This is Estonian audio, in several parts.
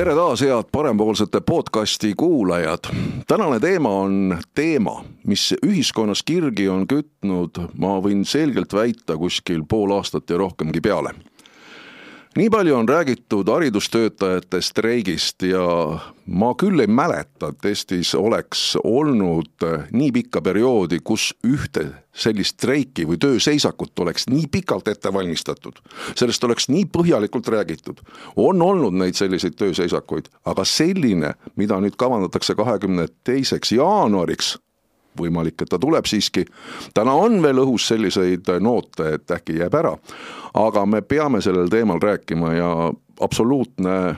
tere taas, head parempoolsete podcasti kuulajad. tänane teema on teema, mis ühiskonnas kirgi on kütnud, ma võin selgelt väita, kuskil pool aastat ja rohkemgi peale nii palju on räägitud haridustöötajate streigist ja ma küll ei mäleta, et Eestis oleks olnud nii pikka perioodi, kus ühte sellist streiki või tööseisakut oleks nii pikalt ette valmistatud. sellest oleks nii põhjalikult räägitud. on olnud neid selliseid tööseisakuid, aga selline, mida nüüd kavandatakse kahekümne teiseks jaanuariks võimalik, et ta tuleb siiski. täna on veel õhus selliseid noote, et äkki jääb ära, aga me peame sellel teemal rääkima ja absoluutne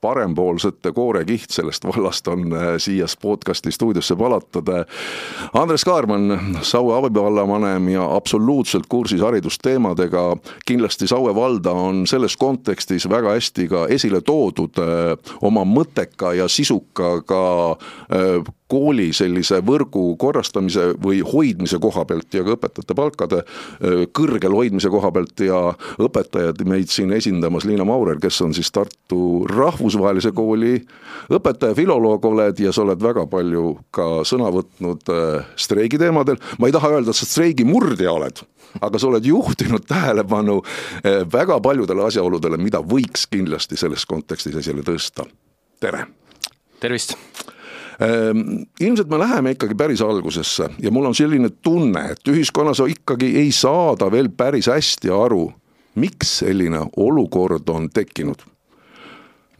parempoolsete koorekiht sellest vallast on äh, siia podcasti stuudiosse valatud. Andres Kaarman, Saue abivallavanem ja absoluutselt kursis haridusteemadega. kindlasti Saue valda on selles kontekstis väga hästi ka esile toodud äh, oma mõtteka ja sisuka ka äh, kooli sellise võrgu korrastamise või hoidmise koha pealt ja ka õpetajate palkade kõrgel hoidmise koha pealt ja õpetajad meid siin esindamas, Liina Maurer, kes on siis Tartu Rahvusvahelise Kooli õpetaja, filoloog oled ja sa oled väga palju ka sõna võtnud streigi teemadel, ma ei taha öelda, et sa streigi murdja oled, aga sa oled juhtinud tähelepanu väga paljudele asjaoludele, mida võiks kindlasti selles kontekstis esile tõsta. tere! tervist! Ehm, ilmselt me läheme ikkagi päris algusesse ja mul on selline tunne, et ühiskonnas ikkagi ei saada veel päris hästi aru, miks selline olukord on tekkinud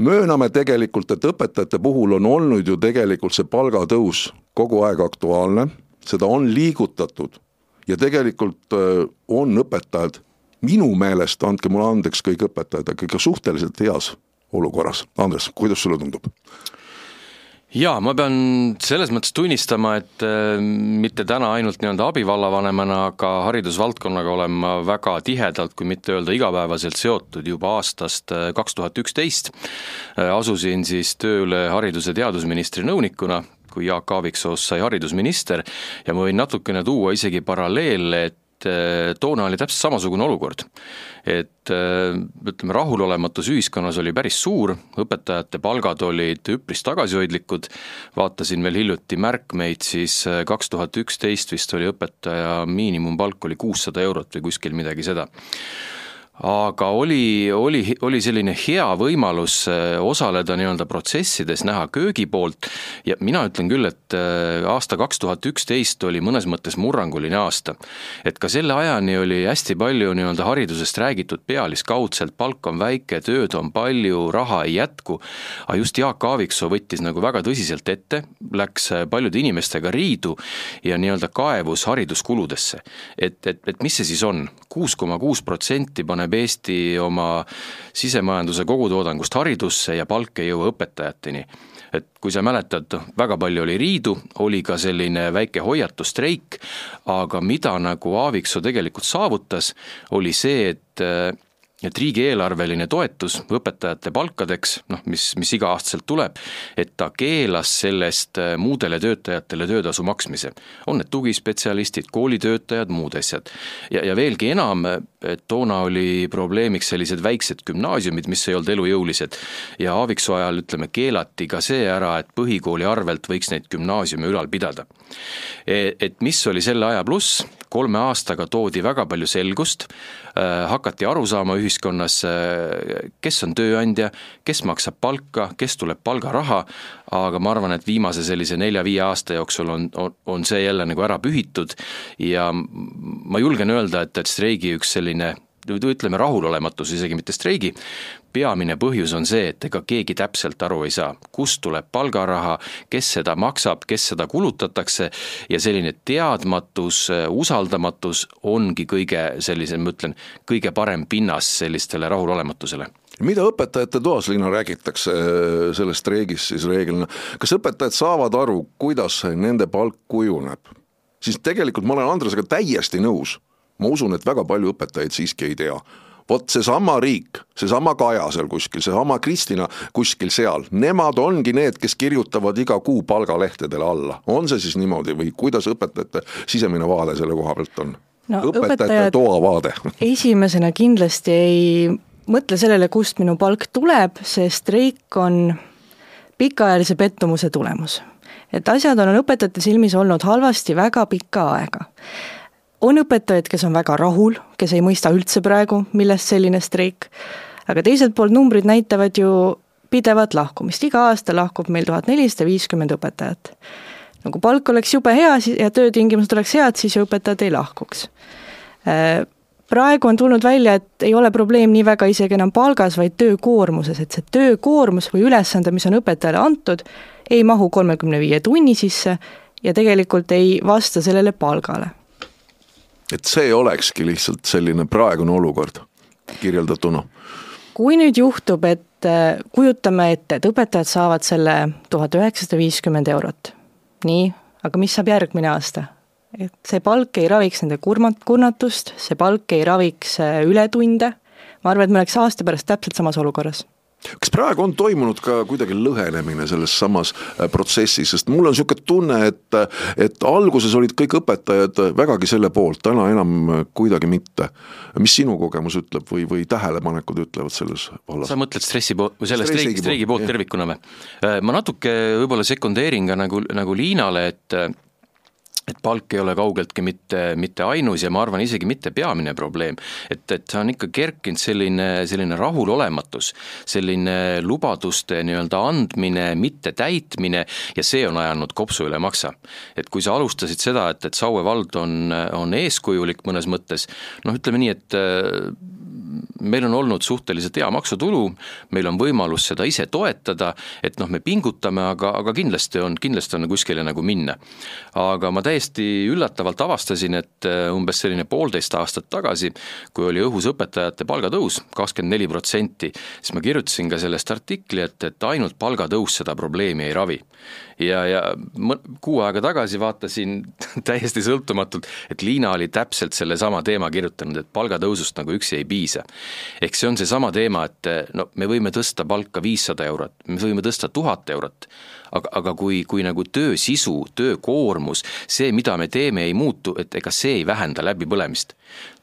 mööname tegelikult, et õpetajate puhul on olnud ju tegelikult see palgatõus kogu aeg aktuaalne, seda on liigutatud ja tegelikult on õpetajad minu meelest, andke mulle andeks kõik õpetajad, aga ikka suhteliselt heas olukorras. Andres, kuidas sulle tundub? Jaa, ma pean selles mõttes tunnistama, et äh, mitte täna ainult nii-öelda abivallavanemana, aga haridusvaldkonnaga olen ma väga tihedalt, kui mitte öelda igapäevaselt seotud juba aastast äh, kaks tuhat üksteist. Äh, asusin siis tööle haridus- ja teadusministri nõunikuna, kui Jaak Aaviksoo sai haridusminister ja ma võin natukene tuua isegi paralleele, et toona oli täpselt samasugune olukord. Et äh, ütleme, rahulolematus ühiskonnas oli päris suur, õpetajate palgad olid üpris tagasihoidlikud, vaatasin veel hiljuti märkmeid, siis äh, kaks tuhat üksteist vist oli õpetaja miinimumpalk oli kuussada eurot või kuskil midagi seda aga oli, oli, oli selline hea võimalus äh, osaleda nii-öelda protsessides, näha köögi poolt ja mina ütlen küll, et äh, aasta kaks tuhat üksteist oli mõnes mõttes murranguline aasta. et ka selle ajani oli hästi palju nii-öelda haridusest räägitud pealiskaudselt, palk on väike, tööd on palju, raha ei jätku, aga just Jaak Aaviksoo võttis nagu väga tõsiselt ette, läks äh, paljude inimestega riidu ja nii-öelda kaevus hariduskuludesse. et, et, et mis see siis on, kuus koma kuus protsenti paneb paneb Eesti oma sisemajanduse kogutoodangust haridusse ja palk ei jõua õpetajateni. et kui sa mäletad, väga palju oli riidu, oli ka selline väike hoiatusstreik, aga mida nagu Aaviksoo tegelikult saavutas, oli see, et et riigieelarveline toetus õpetajate palkadeks, noh, mis, mis iga-aastaselt tuleb, et ta keelas sellest äh, muudele töötajatele töötasu maksmise. on need tugispetsialistid, koolitöötajad, muud asjad. ja, ja veelgi enam, et toona oli probleemiks sellised väiksed gümnaasiumid, mis ei olnud elujõulised. ja Aaviksoo ajal, ütleme, keelati ka see ära, et põhikooli arvelt võiks neid gümnaasiume ülal pidada. E, et mis oli selle aja pluss, kolme aastaga toodi väga palju selgust, äh, hakati aru saama ühiskonnas, äh, kes on tööandja, kes maksab palka, kes tuleb palgaraha, aga ma arvan, et viimase sellise nelja-viie aasta jooksul on, on, on see jälle nagu ära pühitud ja ma julgen öelda, et, et streigi üks selline ütleme, rahulolematus, isegi mitte streigi, peamine põhjus on see, et ega keegi täpselt aru ei saa, kust tuleb palgaraha, kes seda maksab, kes seda kulutatakse ja selline teadmatus, usaldamatus ongi kõige sellisem, ma ütlen, kõige parem pinnas sellistele rahulolematusele. Mida õpetajate toas, Liina, räägitakse äh, sellest streigist siis reeglina, kas õpetajad saavad aru, kuidas nende palk kujuneb? siis tegelikult ma olen Andresega täiesti nõus ma usun, et väga palju õpetajaid siiski ei tea vot seesama riik, seesama Kaja seal kuskil, seesama Kristina kuskil seal, nemad ongi need, kes kirjutavad iga kuu palgalehtedele alla. on see siis niimoodi või kuidas õpetajate sisemine vaade selle koha pealt on? no õpetajate toa vaade esimesena kindlasti ei mõtle sellele, kust minu palk tuleb, see streik on pikaajalise pettumuse tulemus. et asjad on õpetajate silmis olnud halvasti väga pikka aega. On õpetajaid, kes on väga rahul, kes ei mõista üldse praegu, millest selline streik, aga teiselt poolt numbrid näitavad ju pidevat lahkumist, iga aasta lahkub meil tuhat nelisada viiskümmend õpetajat. no kui palk oleks jube hea ja töötingimused oleks head, siis ju õpetajad ei lahkuks äh, praegu on tulnud välja, et ei ole probleem nii väga isegi enam palgas, vaid töökoormuses, et see töökoormus või ülesande, mis on õpetajale antud, ei mahu kolmekümne viie tunni sisse ja tegelikult ei vasta sellele palgale. Et see olekski lihtsalt selline praegune olukord kirjeldatuna? kui nüüd juhtub, et äh, kujutame ette, et õpetajad saavad selle tuhat üheksasada viiskümmend eurot, nii, aga mis saab järgmine aasta? et see palk ei raviks nende kurmat-, kurnatust, see palk ei raviks äh, ületunde, ma arvan, et me oleks aasta pärast täpselt samas olukorras kas praegu on toimunud ka kuidagi lõhenemine selles samas äh, protsessis, sest mul on niisugune tunne, et et alguses olid kõik õpetajad vägagi selle poolt, täna enam kuidagi mitte. mis sinu kogemus ütleb või, või tähelepanekud ütlevad selles vallas? sa mõtled stressi po-, või selle streigi, streigi poolt tervikuna või? Äh, ma natuke võib-olla sekundeerin ka nagu, nagu Liinale, et et palk ei ole kaugeltki mitte, mitte ainus ja ma arvan, isegi mitte peamine probleem. et, et see on ikka kerkinud selline, selline rahulolematus, selline lubaduste nii-öelda andmine, mittetäitmine ja see on ajanud kopsu üle maksa. et kui sa alustasid seda, et, et Saue vald on, on eeskujulik mõnes mõttes, noh, ütleme nii, et meil on olnud suhteliselt hea maksutulu, meil on võimalus seda ise toetada, et noh, me pingutame, aga, aga kindlasti on, kindlasti on kuskile nagu minna. aga ma täiesti üllatavalt avastasin, et äh, umbes selline poolteist aastat tagasi, kui oli õhus õpetajate palgatõus, kakskümmend neli protsenti, siis ma kirjutasin ka sellest artikli, et, et ainult palgatõus seda probleemi ei ravi ja, ja kuu aega tagasi vaatasin täiesti sõltumatult, et Liina oli täpselt sellesama teema kirjutanud, et palgatõusust nagu üksi ei piisa. ehk see on seesama teema, et no me võime tõsta palka viissada eurot, me võime tõsta tuhat eurot, aga, aga kui, kui nagu töö sisu, töökoormus, see, mida me teeme, ei muutu, et ega see ei vähenda läbipõlemist.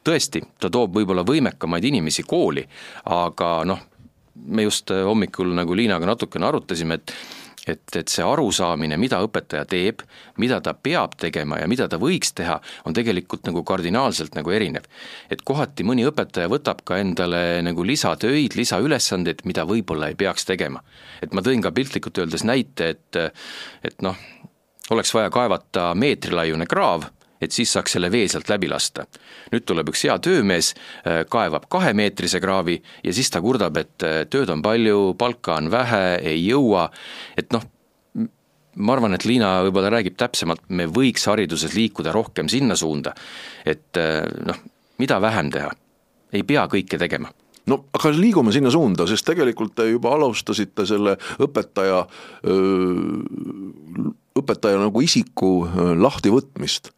tõesti, ta toob võib-olla võimekamaid inimesi kooli, aga noh, me just hommikul nagu Liinaga natukene arutasime, et et, et see arusaamine, mida õpetaja teeb, mida ta peab tegema ja mida ta võiks teha, on tegelikult nagu kardinaalselt nagu erinev. et kohati mõni õpetaja võtab ka endale nagu lisatöid, lisaülesandeid, mida võib-olla ei peaks tegema. et ma tõin ka piltlikult öeldes näite, et et noh, oleks vaja kaevata meetrilaiune kraav et siis saaks selle vee sealt läbi lasta. nüüd tuleb üks hea töömees, äh, kaevab kahemeetrise kraavi ja siis ta kurdab, et äh, tööd on palju, palka on vähe, ei jõua, et noh, ma arvan, et Liina võib-olla räägib täpsemalt, me võiks hariduses liikuda rohkem sinna suunda, et äh, noh, mida vähem teha, ei pea kõike tegema. No aga liigume sinna suunda, sest tegelikult te juba alustasite selle õpetaja, õpetaja nagu isiku lahtivõtmist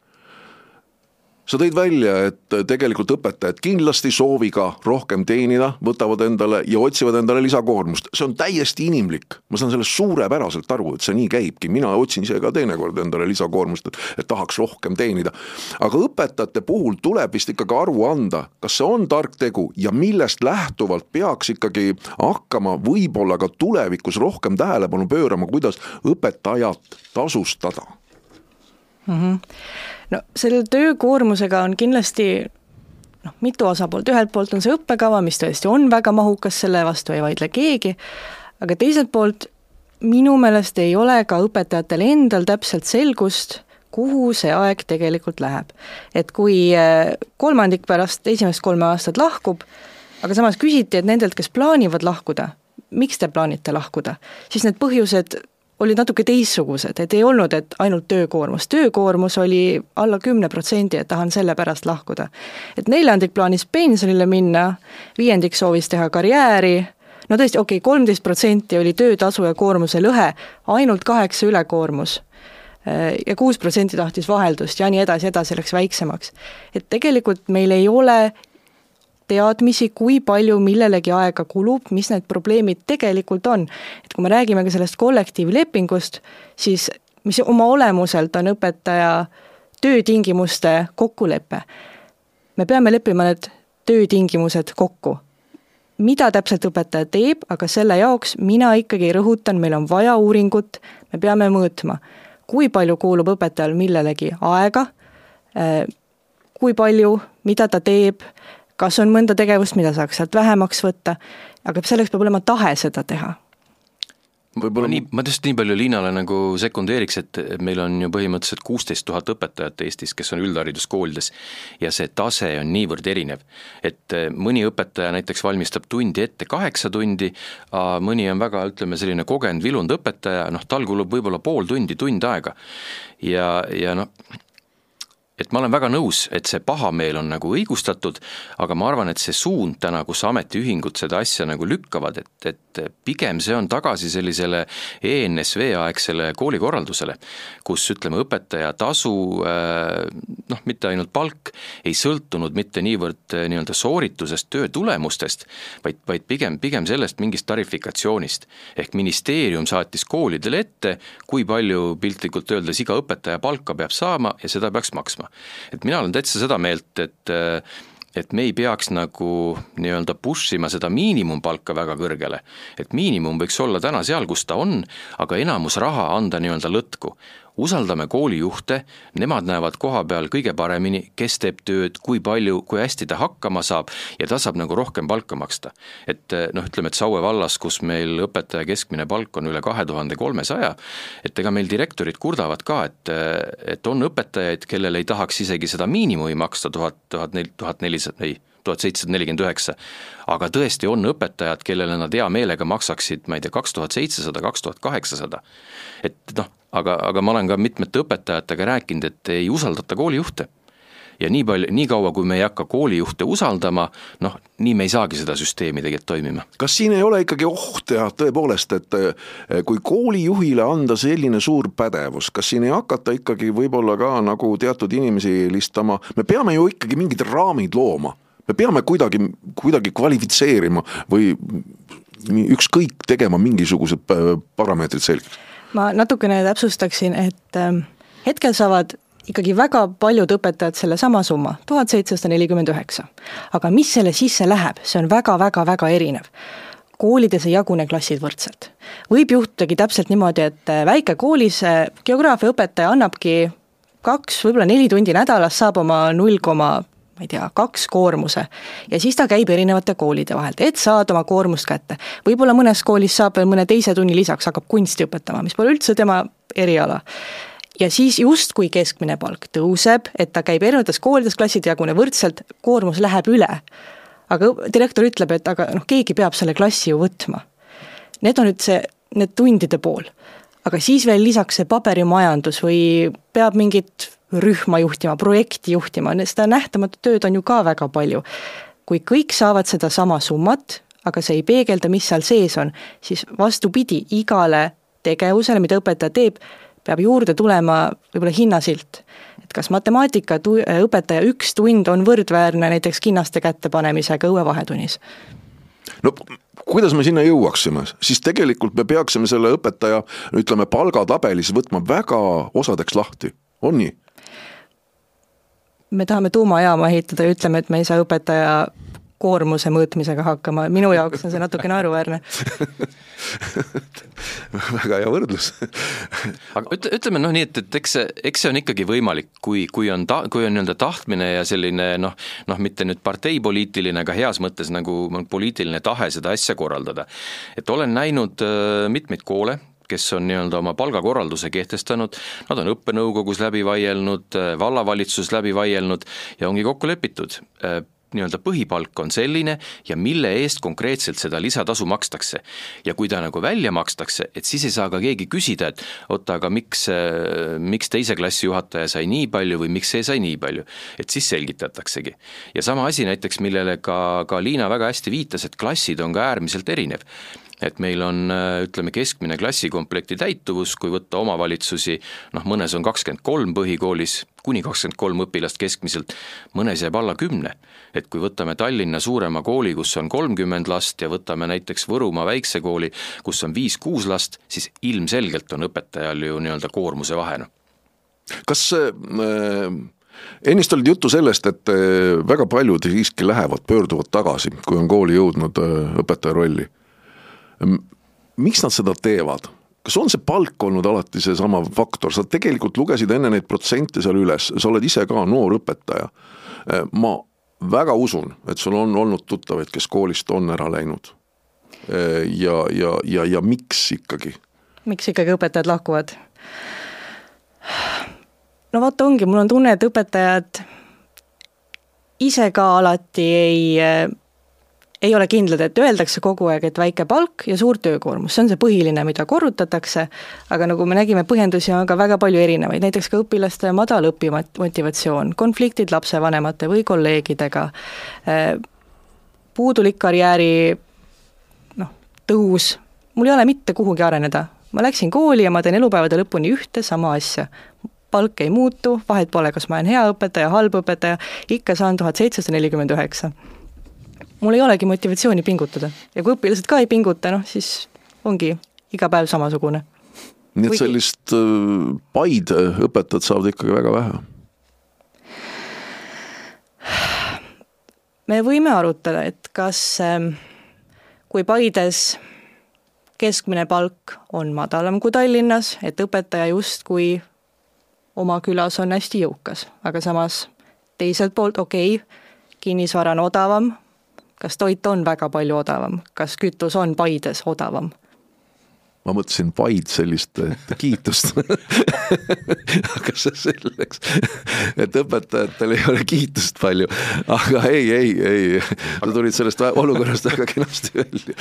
sa tõid välja, et tegelikult õpetajad kindlasti sooviga rohkem teenida, võtavad endale ja otsivad endale lisakoormust, see on täiesti inimlik. ma saan sellest suurepäraselt aru, et see nii käibki, mina otsin ise ka teinekord endale lisakoormust, et, et tahaks rohkem teenida. aga õpetajate puhul tuleb vist ikkagi aru anda, kas see on tark tegu ja millest lähtuvalt peaks ikkagi hakkama võib-olla ka tulevikus rohkem tähelepanu pöörama, kuidas õpetajat tasustada mm. -hmm no selle töökoormusega on kindlasti noh, mitu osapoolt, ühelt poolt on see õppekava, mis tõesti on väga mahukas, selle vastu ei vaidle keegi, aga teiselt poolt minu meelest ei ole ka õpetajatel endal täpselt selgust, kuhu see aeg tegelikult läheb. et kui äh, kolmandik pärast esimest kolme aastat lahkub, aga samas küsiti, et nendelt, kes plaanivad lahkuda, miks te plaanite lahkuda, siis need põhjused olid natuke teistsugused, et ei olnud, et ainult töökoormus, töökoormus oli alla kümne protsendi, et tahan selle pärast lahkuda. et neljandik plaanis pensionile minna, viiendik soovis teha karjääri, no tõesti, okei okay,, kolmteist protsenti oli töötasu ja koormuse lõhe, ainult kaheksa ülekoormus ja kuus protsenti tahtis vaheldust ja nii edasi, edasi läks väiksemaks. et tegelikult meil ei ole teadmisi, kui palju millelegi aega kulub, mis need probleemid tegelikult on. et kui me räägime ka sellest kollektiivlepingust, siis mis oma olemuselt on õpetaja töötingimuste kokkulepe. me peame leppima need töötingimused kokku. mida täpselt õpetaja teeb, aga selle jaoks mina ikkagi rõhutan, meil on vaja uuringut, me peame mõõtma, kui palju kuulub õpetajal millelegi aega, äh, kui palju, mida ta teeb, kas on mõnda tegevust, mida saaks sealt vähemaks võtta, aga selleks peab olema tahe seda teha võib-olla nii, ma just nii palju Liinale nagu sekundeeriks, et meil on ju põhimõtteliselt kuusteist tuhat õpetajat Eestis, kes on üldhariduskoolides ja see tase on niivõrd erinev, et eh, mõni õpetaja näiteks valmistab tundi ette kaheksa tundi, mõni on väga, ütleme, selline kogenud vilunud õpetaja, noh, tal kulub võib-olla pool tundi, tund aega. ja, ja noh, et ma olen väga nõus, et see pahameel on nagu õigustatud, aga ma arvan, et see suund täna, kus ametiühingud seda asja nagu lükkavad, et, et pigem see on tagasi sellisele ENSV aegsele koolikorraldusele, kus ütleme, õpetaja tasu äh, noh, mitte ainult palk, ei sõltunud mitte niivõrd äh, nii-öelda sooritusest, töö tulemustest, vaid, vaid pigem, pigem sellest mingist tarifikatsioonist. ehk ministeerium saatis koolidele ette, kui palju piltlikult öeldes iga õpetaja palka peab saama ja seda peaks maksma et mina olen täitsa seda meelt, et et me ei peaks nagu nii-öelda push ima seda miinimumpalka väga kõrgele. et miinimum võiks olla täna seal, kus ta on, aga enamus raha anda nii-öelda lõtku usaldame koolijuhte, nemad näevad koha peal kõige paremini, kes teeb tööd, kui palju, kui hästi ta hakkama saab ja ta saab nagu rohkem palka maksta. et noh, ütleme, et Saue vallas, kus meil õpetaja keskmine palk on üle kahe tuhande kolmesaja, et ega meil direktorid kurdavad ka, et, et on õpetajaid, kellel ei tahaks isegi seda miinimumi maksta, tuhat, tuhat nel-, tuhat nelisada, ei, tuhat seitsesada nelikümmend üheksa. aga tõesti on õpetajad, kellele nad hea meelega maksaksid, ma ei tea, kaks tuhat seitsesada, kaks tuhat kaheksasada. et noh, aga, aga ma olen ka mitmete õpetajatega rääkinud, et ei usaldata koolijuhte. ja nii palju, nii kaua, kui me ei hakka koolijuhte usaldama, noh, nii me ei saagi seda süsteemi tegelikult toimima. kas siin ei ole ikkagi oht jah, tõepoolest, et eh, kui koolijuhile anda selline suur pädevus, kas siin ei hakata ikkagi võib-olla ka nagu teatud inimesi eelistama, me peame ju ikkagi mingid raamid looma me peame kuidagi, kuidagi kvalifitseerima või ükskõik tegema mingisugused parameetrid selgeks ma natukene täpsustaksin, et ähm, hetkel saavad ikkagi väga paljud õpetajad sellesama summa, tuhat seitsesada nelikümmend üheksa. aga mis selle sisse läheb, see on väga-väga-väga erinev. koolides ei jagune klassid võrdselt. võib juhtudagi täpselt niimoodi, et äh, väikekoolis äh, geograafiaõpetaja annabki kaks, võib-olla neli tundi nädalas, saab oma null koma ma ei tea, kaks koormuse. ja siis ta käib erinevate koolide vahelt, et saada oma koormust kätte. võib-olla mõnes koolis saab veel mõne teise tunni lisaks, hakkab kunsti õpetama, mis pole üldse tema eriala ja siis justkui keskmine palk tõuseb, et ta käib erinevates koolides, klassid jaguneb võrdselt, koormus läheb üle. aga direktor ütleb, et aga noh, keegi peab selle klassi ju võtma. Need on nüüd see, need tundide pool. aga siis veel lisaks see paberimajandus või peab mingit rühma juhtima, projekti juhtima, seda nähtamatut tööd on ju ka väga palju. kui kõik saavad sedasama summat, aga see ei peegelda, mis seal sees on, siis vastupidi, igale tegevusele, mida õpetaja teeb, peab juurde tulema võib-olla hinnasilt. et kas matemaatika tu-, õpetaja üks tund on võrdväärne näiteks kinnaste kättepanemisega õuevahetunnis? no kuidas me sinna jõuaksime, siis tegelikult me peaksime selle õpetaja, ütleme, palgatabelis võtma väga osadeks lahti, on nii? Me tahame tuumajaama ehitada ja ütleme, et me ei saa õpetaja koormuse mõõtmisega hakkama, minu jaoks on see natuke naeruväärne. Väga hea võrdlus. Aga ütle, ütleme noh nii, et, et eks see, eks see on ikkagi võimalik, kui, kui on ta-, kui on nii-öelda tahtmine ja selline noh, noh mitte nüüd parteipoliitiline, aga heas mõttes nagu poliitiline tahe seda asja korraldada. et olen näinud äh, mitmeid koole, kes on nii-öelda oma palgakorralduse kehtestanud, nad on õppenõukogus läbi vaielnud, vallavalitsuses läbi vaielnud ja ongi kokku lepitud nii-öelda põhipalk on selline ja mille eest konkreetselt seda lisatasu makstakse. ja kui ta nagu välja makstakse, et siis ei saa ka keegi küsida, et oota, aga miks, miks teise klassi juhataja sai nii palju või miks see sai nii palju. et siis selgitataksegi. ja sama asi näiteks, millele ka, ka Liina väga hästi viitas, et klassid on ka äärmiselt erinev et meil on äh, ütleme, keskmine klassikomplekti täituvus, kui võtta omavalitsusi, noh mõnes on kakskümmend kolm põhikoolis, kuni kakskümmend kolm õpilast keskmiselt, mõnes jääb alla kümne. et kui võtame Tallinna suurema kooli, kus on kolmkümmend last ja võtame näiteks Võrumaa väikse kooli, kus on viis-kuus last, siis ilmselgelt on õpetajal ju nii-öelda koormuse vahe, noh. kas äh, ennist oli juttu sellest, et äh, väga paljud siiski lähevad, pöörduvad tagasi, kui on kooli jõudnud äh, õpetaja rolli. Miks nad seda teevad? kas on see palk olnud alati seesama faktor, sa tegelikult lugesid enne neid protsente seal üles, sa oled ise ka noor õpetaja. ma väga usun, et sul on olnud tuttavaid, kes koolist on ära läinud. ja, ja, ja, ja miks ikkagi? miks ikkagi õpetajad lahkuvad? no vaata, ongi, mul on tunne, et õpetajad ise ka alati ei ei ole kindlad, et öeldakse kogu aeg, et väike palk ja suur töökoormus, see on see põhiline, mida korrutatakse, aga nagu me nägime, põhjendusi on ka väga palju erinevaid, näiteks ka õpilaste madal õpimotivatsioon, konfliktid lapsevanemate või kolleegidega, äh, puudulik karjääri noh, tõus, mul ei ole mitte kuhugi areneda, ma läksin kooli ja ma teen elupäevade lõpuni ühte sama asja. Palk ei muutu, vahet pole, kas ma olen hea õpetaja, halb õpetaja, ikka saan tuhat seitsesada nelikümmend üheksa mul ei olegi motivatsiooni pingutada ja kui õpilased ka ei pinguta, noh siis ongi iga päev samasugune. nii et Kuigi... sellist äh, paid õpetajad saavad ikkagi väga vähe? me võime arutada, et kas, ähm, kui Paides keskmine palk on madalam kui Tallinnas, et õpetaja justkui oma külas on hästi jõukas, aga samas teiselt poolt okei okay,, kinnisvara on odavam, kas toit on väga palju odavam, kas kütus on Paides odavam? Ma mõtlesin vaid sellist kiitust aga see selleks, et õpetajatel ei ole kiitust palju, aga ei, ei, ei, sa tulid sellest olukorrast väga kenasti välja.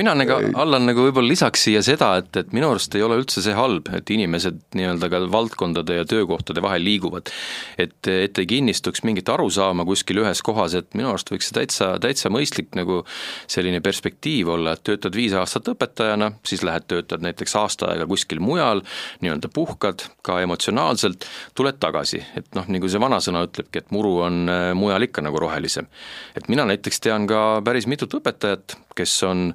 mina nagu, Allan, nagu võib-olla lisaks siia seda, et, et minu arust ei ole üldse see halb, et inimesed nii-öelda ka valdkondade ja töökohtade vahel liiguvad. et, et ei kinnistuks mingit arusaama kuskil ühes kohas, et minu arust võiks see täitsa, täitsa mõistlik nagu selline perspektiiv olla, et töötad viis aastat õpetajana, siis lähed töötad näiteks aasta aega kuskil mujal, nii-öelda puhkad ka emotsionaalselt, tuled tagasi, et noh, nagu see vanasõna ütlebki, et muru on äh, mujal ikka nagu rohelisem. et mina näiteks tean ka päris mitut õpetajat, kes on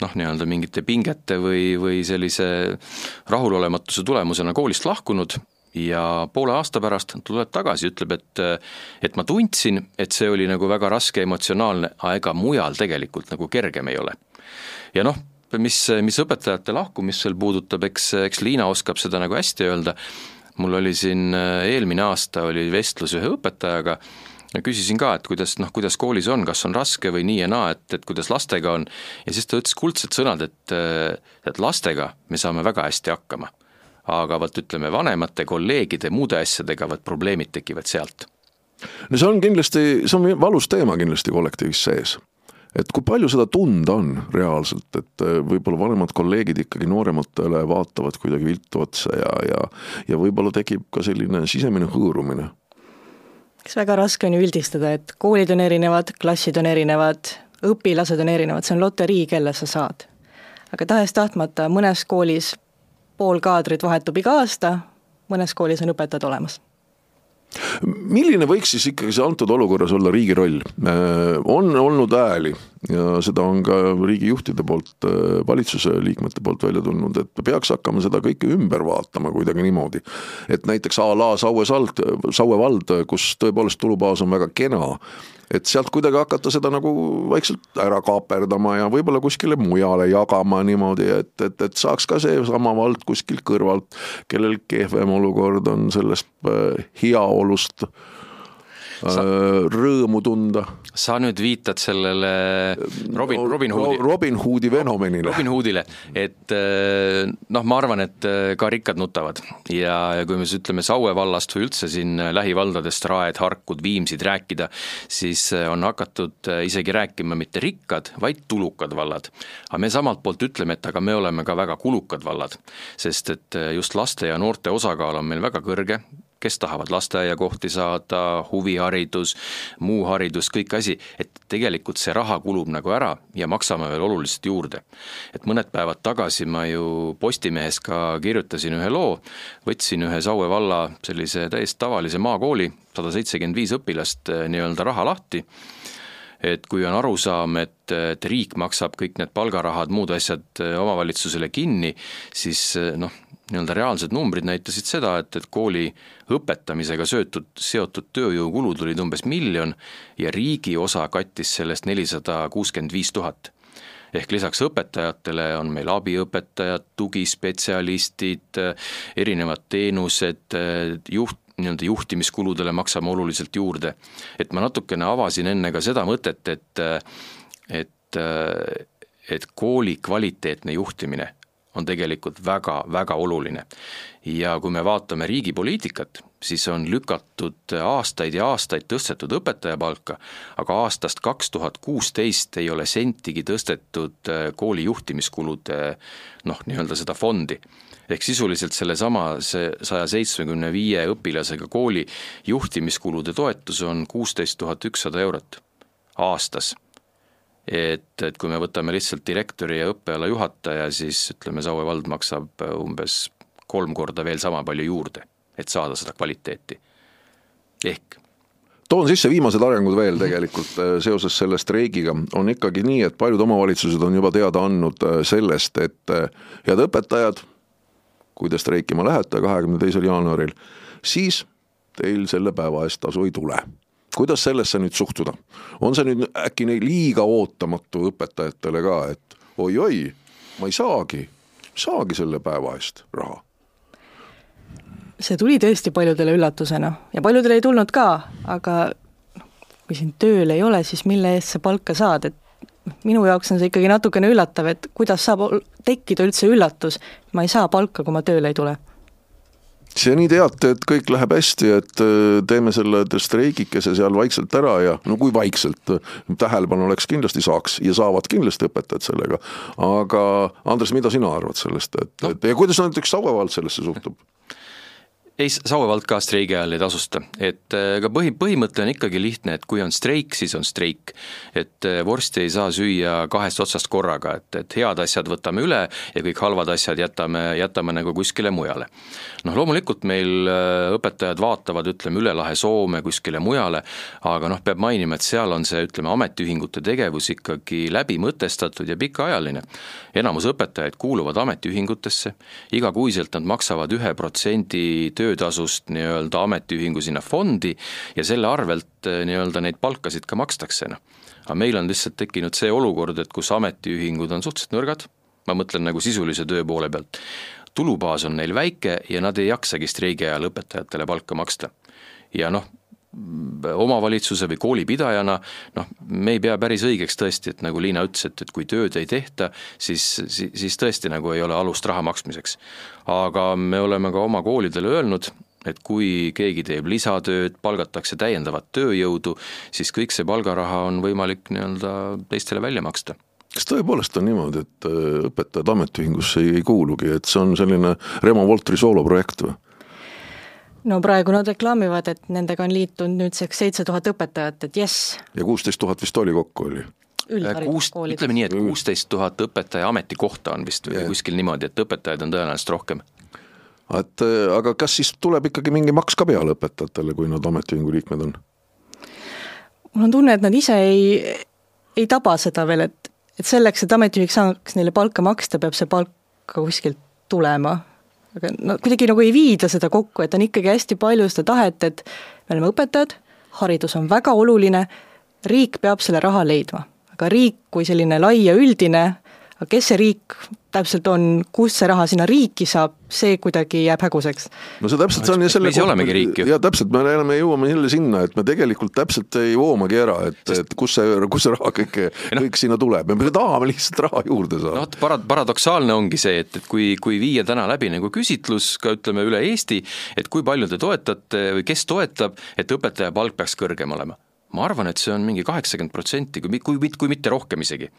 noh, nii-öelda mingite pingete või, või sellise rahulolematuse tulemusena koolist lahkunud ja poole aasta pärast tuleb tagasi, ütleb, et et ma tundsin, et see oli nagu väga raske emotsionaalne, aga ega mujal tegelikult nagu kergem ei ole. ja noh, mis, mis õpetajate lahkumist seal puudutab, eks, eks Liina oskab seda nagu hästi öelda, mul oli siin eelmine aasta oli vestlus ühe õpetajaga, ja küsisin ka, et kuidas noh, kuidas koolis on, kas on raske või nii ja naa, et, et kuidas lastega on, ja siis ta ütles kuldsed sõnad, et, et lastega me saame väga hästi hakkama. aga vot ütleme, vanemate, kolleegide, muude asjadega, vot probleemid tekivad sealt. no see on kindlasti, see on valus teema kindlasti kollektiivis sees et kui palju seda tunda on reaalselt, et äh, võib-olla vanemad kolleegid ikkagi noorematele vaatavad kuidagi viltu otsa ja, ja ja võib-olla tekib ka selline sisemine hõõrumine? eks väga raske on ju üldistada, et koolid on erinevad, klassid on erinevad, õpilased on erinevad, see on loterii, kelle sa saad. aga tahes-tahtmata mõnes koolis pool kaadrit vahetub iga aasta, mõnes koolis on õpetajad olemas milline võiks siis ikkagi see antud olukorras olla riigi roll? Äh, on olnud hääli ja seda on ka riigijuhtide poolt, äh, valitsuse liikmete poolt välja tulnud, et peaks hakkama seda kõike ümber vaatama kuidagi niimoodi. et näiteks a la Saue sald, Saue vald, kus tõepoolest tulubaas on väga kena, et sealt kuidagi hakata seda nagu vaikselt ära kaaperdama ja võib-olla kuskile mujale jagama niimoodi, et, et, et saaks ka seesama vald kuskilt kõrvalt, kellel kehvem olukord on sellest äh, heaolust Sa, äh, rõõmu tunda. sa nüüd viitad sellele Robin, Robin Hoodi. Robin Hoodi fenomenile. Robin Hoodile, et äh, noh, ma arvan, et äh, ka rikkad nutavad ja, ja kui me siis ütleme Saue vallast või üldse siin lähivaldadest, Raed, Harkud, Viimsid rääkida, siis on hakatud isegi rääkima mitte rikkad, vaid tulukad vallad. aga me samalt poolt ütleme, et aga me oleme ka väga kulukad vallad, sest et just laste ja noorte osakaal on meil väga kõrge, kes tahavad lasteaiakohti saada, huviharidus, muu haridus, kõik asi, et tegelikult see raha kulub nagu ära ja maksame veel oluliselt juurde. et mõned päevad tagasi ma ju Postimehes ka kirjutasin ühe loo, võtsin ühe Saue valla sellise täiesti tavalise maakooli, sada seitsekümmend viis õpilast eh, nii-öelda raha lahti, et kui on arusaam, et, et riik maksab kõik need palgarahad, muud asjad eh, omavalitsusele kinni, siis eh, noh, nii-öelda reaalsed numbrid näitasid seda, et, et kooli õpetamisega söötud, seotud tööjõukulud olid umbes miljon ja riigi osa kattis sellest nelisada kuuskümmend viis tuhat. Ehk lisaks õpetajatele on meil abiõpetajad, tugispetsialistid, erinevad teenused, juht, nii-öelda juhtimiskuludele maksame oluliselt juurde. et ma natukene avasin enne ka seda mõtet, et et, et kooli kvaliteetne juhtimine on tegelikult väga, väga oluline. ja kui me vaatame riigi poliitikat, siis on lükatud aastaid ja aastaid tõstetud õpetaja palka, aga aastast kaks tuhat kuusteist ei ole sentigi tõstetud kooli juhtimiskulude noh, nii-öelda seda fondi ehk sisuliselt sellesama, see saja seitsmekümne viie õpilasega kooli juhtimiskulude toetus on kuusteist tuhat ükssada eurot aastas et, et kui me võtame lihtsalt direktori ja õppeala juhataja, siis ütleme, Saue vald maksab umbes kolm korda veel sama palju juurde, et saada seda kvaliteeti. ehk toon sisse viimased arengud veel tegelikult äh, seoses selle streigiga, on ikkagi nii, et paljud omavalitsused on juba teada andnud äh, sellest, et äh, head õpetajad, kui te streikima lähete kahekümne teisel jaanuaril, siis teil selle päeva eest tasu ei tule kuidas sellesse nüüd suhtuda? on see nüüd äkki neil liiga ootamatu õpetajatele ka, et oi-oi, ma ei saagi, saagi selle päeva eest raha? see tuli tõesti paljudele üllatusena ja paljudele ei tulnud ka, aga kui sind tööl ei ole, siis mille eest sa palka saad, et minu jaoks on see ikkagi natukene üllatav, et kuidas saab tekkida üldse üllatus, ma ei saa palka, kui ma tööle ei tule seni teate, et kõik läheb hästi, et äh, teeme selle streigikese seal vaikselt ära ja no kui vaikselt, tähelepanu oleks kindlasti saaks ja saavad kindlasti õpetajad sellega. aga Andres, mida sina arvad sellest, et no., et ja kuidas näiteks Saue vald sellesse suhtub? Ei, Saue vald ka streigi ajal ei tasusta, et aga äh, põhi, põhimõte on ikkagi lihtne, et kui on streik, siis on streik. et äh, vorsti ei saa süüa kahest otsast korraga, et, et head asjad võtame üle ja kõik halvad asjad jätame, jätame nagu kuskile mujale. noh, loomulikult meil äh, õpetajad vaatavad, ütleme, üle lahe Soome kuskile mujale, aga noh, peab mainima, et seal on see, ütleme, ametiühingute tegevus ikkagi läbi mõtestatud ja pikaajaline. enamus õpetajaid kuuluvad ametiühingutesse, igakuiselt nad maksavad ühe protsendi töö töötasust nii-öelda ametiühingu sinna fondi ja selle arvelt eh, nii-öelda neid palkasid ka makstakse, noh. aga meil on lihtsalt tekkinud see olukord, et kus ametiühingud on suhteliselt nõrgad, ma mõtlen nagu sisulise töö poole pealt, tulubaas on neil väike ja nad ei jaksagi streigi ajal õpetajatele palka maksta. ja noh, omavalitsuse või koolipidajana noh, me ei pea päris õigeks tõesti, et nagu Liina ütles, et, et kui tööd ei tehta, siis, siis, siis tõesti nagu ei ole alust raha maksmiseks. aga me oleme ka oma koolidele öelnud, et kui keegi teeb lisatööd, palgatakse täiendavat tööjõudu, siis kõik see palgaraha on võimalik nii-öelda teistele välja maksta kas tõepoolest on niimoodi, et äh, õpetajad ametiühingusse ei, ei kuulugi, et see on selline Remo Voltri sooloprojekt või? No praegu nad reklaamivad, et nendega on liitunud nüüdseks seitse tuhat õpetajat, et jess. ja kuusteist tuhat vist oli kokku, oli? kuus, ütleme nii, et kuusteist tuhat õpetaja ametikohta on vist yeah. kuskil niimoodi, et õpetajaid on tõenäoliselt rohkem. et äh, aga kas siis tuleb ikkagi mingi maks ka peale õpetajatele, kui nad ametiühingu liikmed on? mul on tunne, et nad ise ei, ei taba seda veel, et, et selleks, et ametiühing saaks neile palka maksta, peab see palk ka kuskilt tulema aga no kuidagi nagu ei viida seda kokku, et on ikkagi hästi palju seda tahet, et me oleme õpetajad, haridus on väga oluline, riik peab selle raha leidma. aga riik kui selline lai ja üldine aga kes see riik täpselt on, kust see raha sinna riiki saab, see kuidagi jääb häguseks. no see täpselt see on ja selle me olemegi riik ju. jaa, täpselt, me oleme, jõuame jälle sinna, et me tegelikult täpselt ei voomagi ära, et Sest..., et kus see, kus see raha kõik no., kõik sinna tuleb, me tahame lihtsalt raha juurde saada. no vot, para-, paradoksaalne ongi see, et, et kui, kui viia täna läbi nagu küsitlus ka ütleme üle Eesti, et kui palju te toetate või kes toetab, et õpetaja palk peaks kõrgem olema ma arvan, et see on mingi kaheksakümmend protsenti, kui, kui, kui mitte rohkem isegi.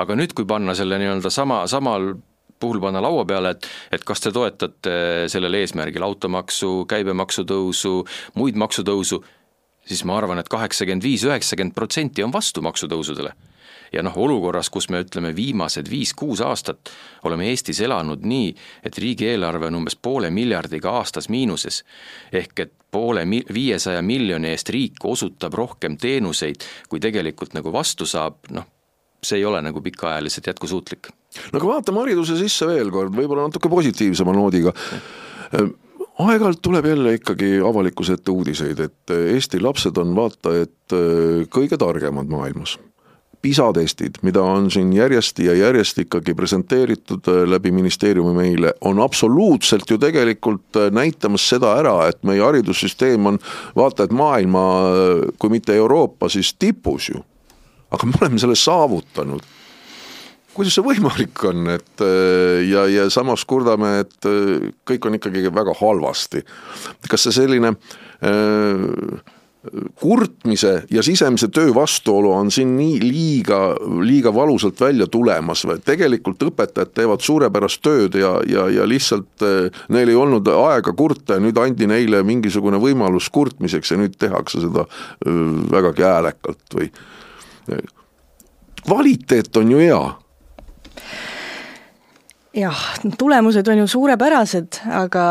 aga nüüd, kui panna selle nii-öelda sama, samal puhul panna laua peale, et et kas te toetate sellel eesmärgil automaksu, käibemaksu tõusu, muid maksutõusu, siis ma arvan et, et kaheksakümmend viis, üheksakümmend protsenti on vastu maksutõusudele ja noh, olukorras, kus me ütleme, viimased viis-kuus aastat oleme Eestis elanud nii, et riigieelarve on umbes poole miljardiga aastas miinuses, ehk et poole mi-, viiesaja miljoni eest riik osutab rohkem teenuseid, kui tegelikult nagu vastu saab, noh, see ei ole nagu pikaajaliselt jätkusuutlik. No aga vaatame hariduse sisse veel kord, võib-olla natuke positiivsema noodiga. Aeg-ajalt tuleb jälle ikkagi avalikkuse ette uudiseid, et Eesti lapsed on vaata et kõige targemad maailmas PISA testid, mida on siin järjest ja järjest ikkagi presenteeritud äh, läbi ministeeriumi meile, on absoluutselt ju tegelikult äh, näitamas seda ära, et meie haridussüsteem on vaata et maailma, äh, kui mitte Euroopa, siis tipus ju. aga me oleme selle saavutanud kuidas see võimalik on, et ja, ja samas kurdame, et kõik on ikkagi väga halvasti. kas see selline äh, kurtmise ja sisemise töö vastuolu on siin nii liiga, liiga valusalt välja tulemas tegelikult õpetajad teevad suurepärast tööd ja, ja, ja lihtsalt eh, neil ei olnud aega kurta ja nüüd andi neile mingisugune võimalus kurtmiseks ja nüüd tehakse seda eh, vägagi häälekalt või. kvaliteet on ju hea jah, tulemused on ju suurepärased, aga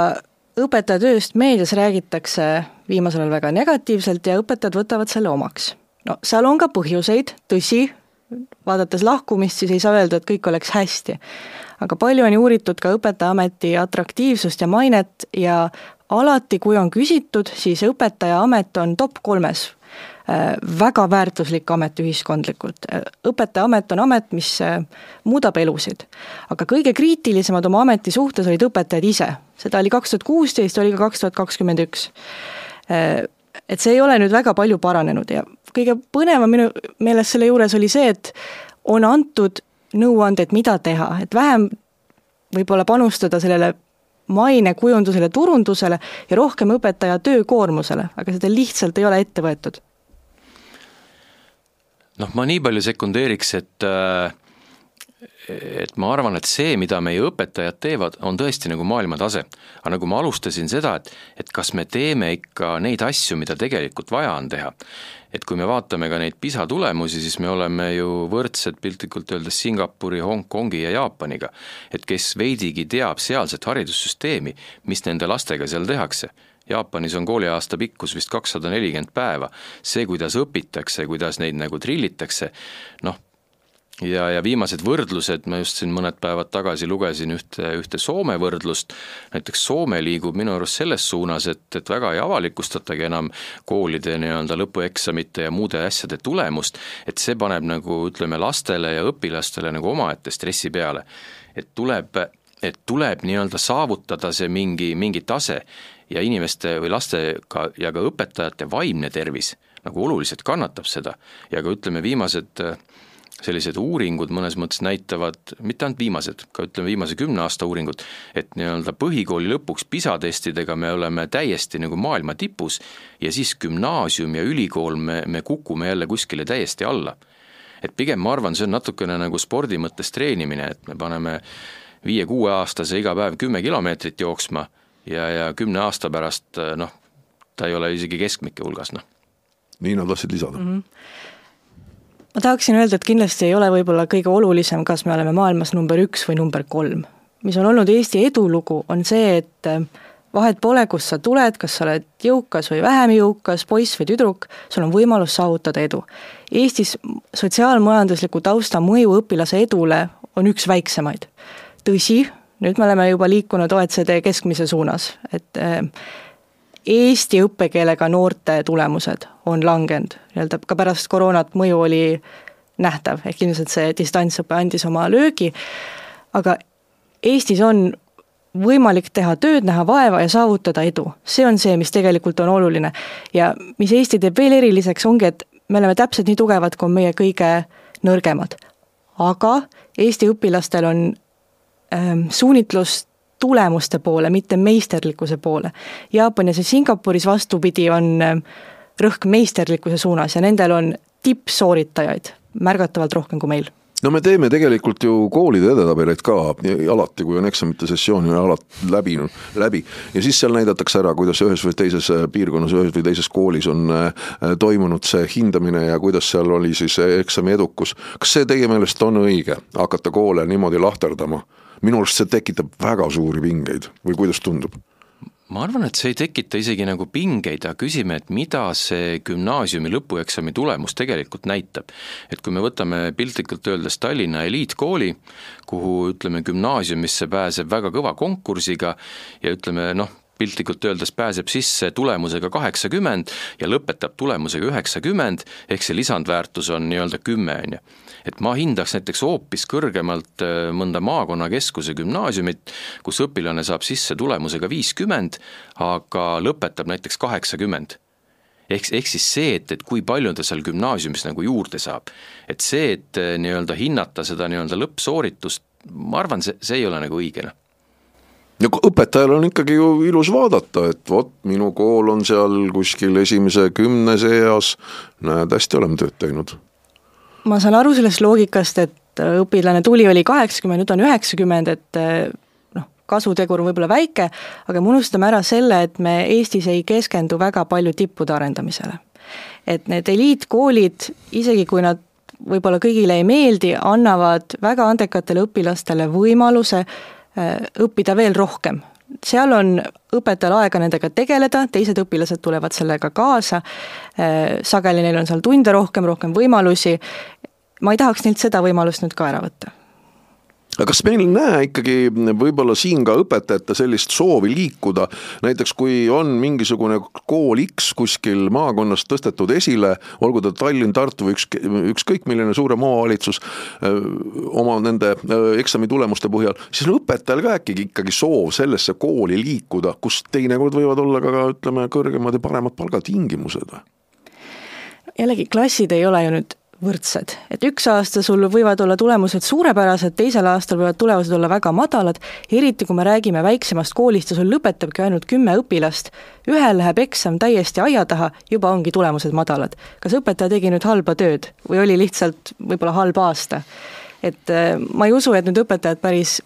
õpetajatööst meedias räägitakse viimasel ajal väga negatiivselt ja õpetajad võtavad selle omaks. no seal on ka põhjuseid, tõsi, vaadates lahkumist, siis ei saa öelda, et kõik oleks hästi. aga palju on ju uuritud ka õpetajaameti atraktiivsust ja mainet ja alati, kui on küsitud, siis õpetajaamet on top kolmes väga väärtuslik amet ühiskondlikult. Äh, õpetajaamet on amet, mis äh, muudab elusid. aga kõige kriitilisemad oma ameti suhtes olid õpetajad ise, seda oli kaks tuhat kuusteist, oli ka kaks tuhat kakskümmend üks. Et see ei ole nüüd väga palju paranenud ja kõige põnevam minu meelest selle juures oli see, et on antud nõuanded, mida teha, et vähem võib-olla panustada sellele mainekujundusele, turundusele ja rohkem õpetaja töökoormusele, aga seda lihtsalt ei ole ette võetud noh, ma nii palju sekundeeriks, et äh, et ma arvan, et see, mida meie õpetajad teevad, on tõesti nagu maailmatase. aga nagu ma alustasin seda, et, et kas me teeme ikka neid asju, mida tegelikult vaja on teha. et kui me vaatame ka neid PISA tulemusi, siis me oleme ju võrdsed piltlikult öeldes Singapuri, Hongkongi ja Jaapaniga. et kes veidigi teab sealset haridussüsteemi, mis nende lastega seal tehakse Jaapanis on kooliaasta pikkus vist kakssada nelikümmend päeva. see, kuidas õpitakse, kuidas neid nagu trillitakse, noh, ja, ja viimased võrdlused, ma just siin mõned päevad tagasi lugesin ühte, ühte Soome võrdlust, näiteks Soome liigub minu arust selles suunas, et, et väga ei avalikustatagi enam koolide nii-öelda lõpueksamite ja muude asjade tulemust, et see paneb nagu ütleme, lastele ja õpilastele nagu omaette stressi peale. et tuleb, et tuleb nii-öelda saavutada see mingi, mingi tase ja inimeste või lastega ja ka õpetajate vaimne tervis nagu oluliselt kannatab seda ja ka ütleme, viimased äh, sellised uuringud mõnes mõttes näitavad, mitte ainult viimased, ka ütleme viimase kümne aasta uuringud, et nii-öelda põhikooli lõpuks PISA testidega me oleme täiesti nagu maailma tipus ja siis gümnaasium ja ülikool, me, me kukume jälle kuskile täiesti alla. et pigem ma arvan, see on natukene nagu spordi mõttes treenimine, et me paneme viie-kuueaastase iga päev kümme kilomeetrit jooksma ja, ja kümne aasta pärast noh, ta ei ole isegi keskmike hulgas, noh. nii nad tahtsid lisada mm. -hmm ma tahaksin öelda, et kindlasti ei ole võib-olla kõige olulisem, kas me oleme maailmas number üks või number kolm. mis on olnud Eesti edulugu, on see, et äh, vahet pole, kust sa tuled, kas sa oled jõukas või vähem jõukas, poiss või tüdruk, sul on võimalus saavutada edu. Eestis sotsiaalmajandusliku tausta mõju õpilase edule on üks väiksemaid. tõsi, nüüd me oleme juba liikunud OECD keskmise suunas, et äh, Eesti õppekeelega noorte tulemused on langenud, nii-öelda ka pärast koroonat mõju oli nähtav, ehk ilmselt see distantsõpe andis oma löögi, aga Eestis on võimalik teha tööd, näha vaeva ja saavutada edu. see on see, mis tegelikult on oluline. ja mis Eesti teeb veel eriliseks, ongi, et me oleme täpselt nii tugevad, kui on meie kõige nõrgemad. aga Eesti õpilastel on suunitlust tulemuste poole, mitte meisterlikkuse poole. Jaapanis ja Singapuris vastupidi, on ähm, rõhk meisterlikkuse suunas ja nendel on tippsooritajaid märgatavalt rohkem kui meil no me teeme tegelikult ju koolide edetabeleid ka alati, kui on eksamite sessioon ja alati läbinud, läbi. ja siis seal näidatakse ära, kuidas ühes või teises äh, piirkonnas, ühes või teises koolis on äh, toimunud see hindamine ja kuidas seal oli siis eksami edukus. kas see teie meelest on õige, hakata koole niimoodi lahterdama? Minu arust see tekitab väga suuri pingeid või kuidas tundub? ma arvan, et see ei tekita isegi nagu pingeid, aga küsime, et mida see gümnaasiumi lõpueksami tulemus tegelikult näitab. et kui me võtame piltlikult öeldes Tallinna eliitkooli, kuhu ütleme, gümnaasiumisse pääseb väga kõva konkursiga ja ütleme noh, piltlikult öeldes pääseb sisse tulemusega kaheksakümmend ja lõpetab tulemusega üheksakümmend, ehk see lisandväärtus on nii-öelda kümme, on ju et ma hindaks näiteks hoopis kõrgemalt äh, mõnda maakonnakeskuse gümnaasiumit, kus õpilane saab sisse tulemusega viiskümmend, aga lõpetab näiteks kaheksakümmend. Ehk, ehk siis see, et, et kui palju ta seal gümnaasiumis nagu juurde saab. et see, et äh, nii-öelda hinnata seda nii-öelda lõppsooritust, ma arvan, see, see ei ole nagu õige, noh. No õpetajal on ikkagi ju ilus vaadata, et vot minu kool on seal kuskil esimese kümne seas, näed, hästi oleme tööd teinud ma saan aru sellest loogikast, et äh, õpilane tuli, oli kaheksakümmend, nüüd on üheksakümmend, et äh, noh, kasutegur on võib-olla väike, aga me unustame ära selle, et me Eestis ei keskendu väga palju tippude arendamisele. et need eliitkoolid, isegi kui nad võib-olla kõigile ei meeldi, annavad väga andekatele õpilastele võimaluse äh, õppida veel rohkem seal on õpetajal aega nendega tegeleda, teised õpilased tulevad sellega kaasa, äh, sageli neil on seal tunde rohkem, rohkem võimalusi, ma ei tahaks neilt seda võimalust nüüd ka ära võtta aga kas meil ei näe ikkagi võib-olla siin ka õpetajate sellist soovi liikuda, näiteks kui on mingisugune kool X kuskil maakonnas tõstetud esile, olgu ta Tallinn, Tartu või üks, ükskõik milline suurem omavalitsus oma nende eksamitulemuste põhjal, siis on õpetajal ka äkki ikkagi soov sellesse kooli liikuda, kus teinekord võivad olla ka ütleme, kõrgemad ja paremad palgatingimused jällegi, klassid ei ole ju nüüd võrdsed. et üks aasta sul võivad olla tulemused suurepärased, teisel aastal võivad tulemused olla väga madalad, eriti kui me räägime väiksemast koolist ja sul lõpetabki ainult kümme õpilast, ühel läheb eksam täiesti aia taha, juba ongi tulemused madalad. kas õpetaja tegi nüüd halba tööd või oli lihtsalt võib-olla halb aasta? et äh, ma ei usu, et nüüd õpetajad päris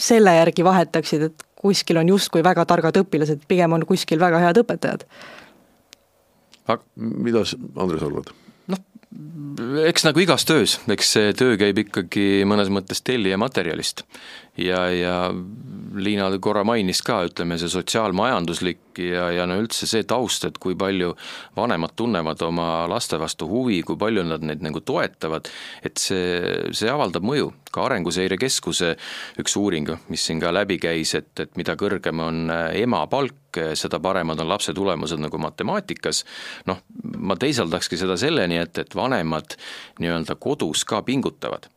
selle järgi vahetaksid, et kuskil on justkui väga targad õpilased, pigem on kuskil väga head õpetajad. mida, Andres, arvad? Eks nagu igas töös, eks see töö käib ikkagi mõnes mõttes tellija materjalist. Ja, ja Liina korra mainis ka, ütleme see sotsiaalmajanduslik ja, ja no üldse see taust, et kui palju vanemad tunnevad oma laste vastu huvi, kui palju nad neid nagu toetavad, et see, see avaldab mõju. ka Arenguseire Keskuse üks uuring, mis siin ka läbi käis, et, et mida kõrgem on ema palk, seda paremad on lapse tulemused nagu matemaatikas, noh, ma teisaldakski seda selleni, et, et vanemad nii-öelda kodus ka pingutavad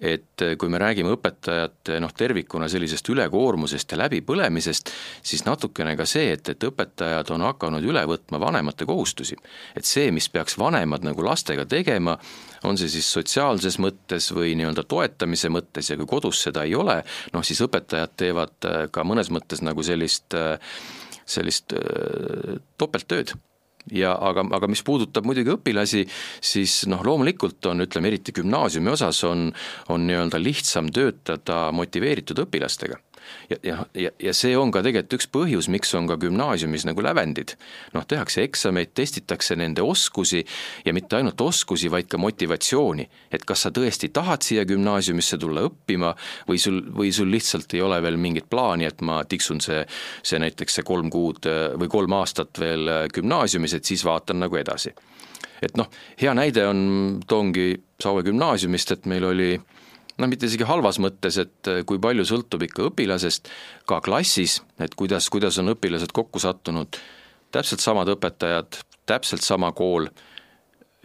et eh, kui me räägime õpetajate noh, tervikuna sellisest ülekoormusest ja läbipõlemisest, siis natukene ka see, et, et õpetajad on hakanud üle võtma vanemate kohustusi. et see, mis peaks vanemad nagu lastega tegema, on see siis sotsiaalses mõttes või nii-öelda toetamise mõttes ja kui kodus seda ei ole, noh siis õpetajad teevad eh, ka mõnes mõttes nagu sellist eh, sellist topelttööd ja aga, aga mis puudutab muidugi õpilasi, siis noh, loomulikult on, ütleme eriti gümnaasiumi osas on, on nii-öelda lihtsam töötada motiveeritud õpilastega ja, ja, ja, ja see on ka tegelikult üks põhjus, miks on ka gümnaasiumis nagu lävendid. noh, tehakse eksameid, testitakse nende oskusi ja mitte ainult oskusi, vaid ka motivatsiooni. et kas sa tõesti tahad siia gümnaasiumisse tulla õppima või sul, või sul lihtsalt ei ole veel mingit plaani, et ma tiksun see, see näiteks see kolm kuud või kolm aastat veel gümnaasiumis, et siis vaatan nagu edasi. et noh, hea näide on, toongi Saue gümnaasiumist, et meil oli noh, mitte isegi halvas mõttes, et äh, kui palju sõltub ikka õpilasest, ka klassis, et kuidas, kuidas on õpilased kokku sattunud, täpselt samad õpetajad, täpselt sama kool,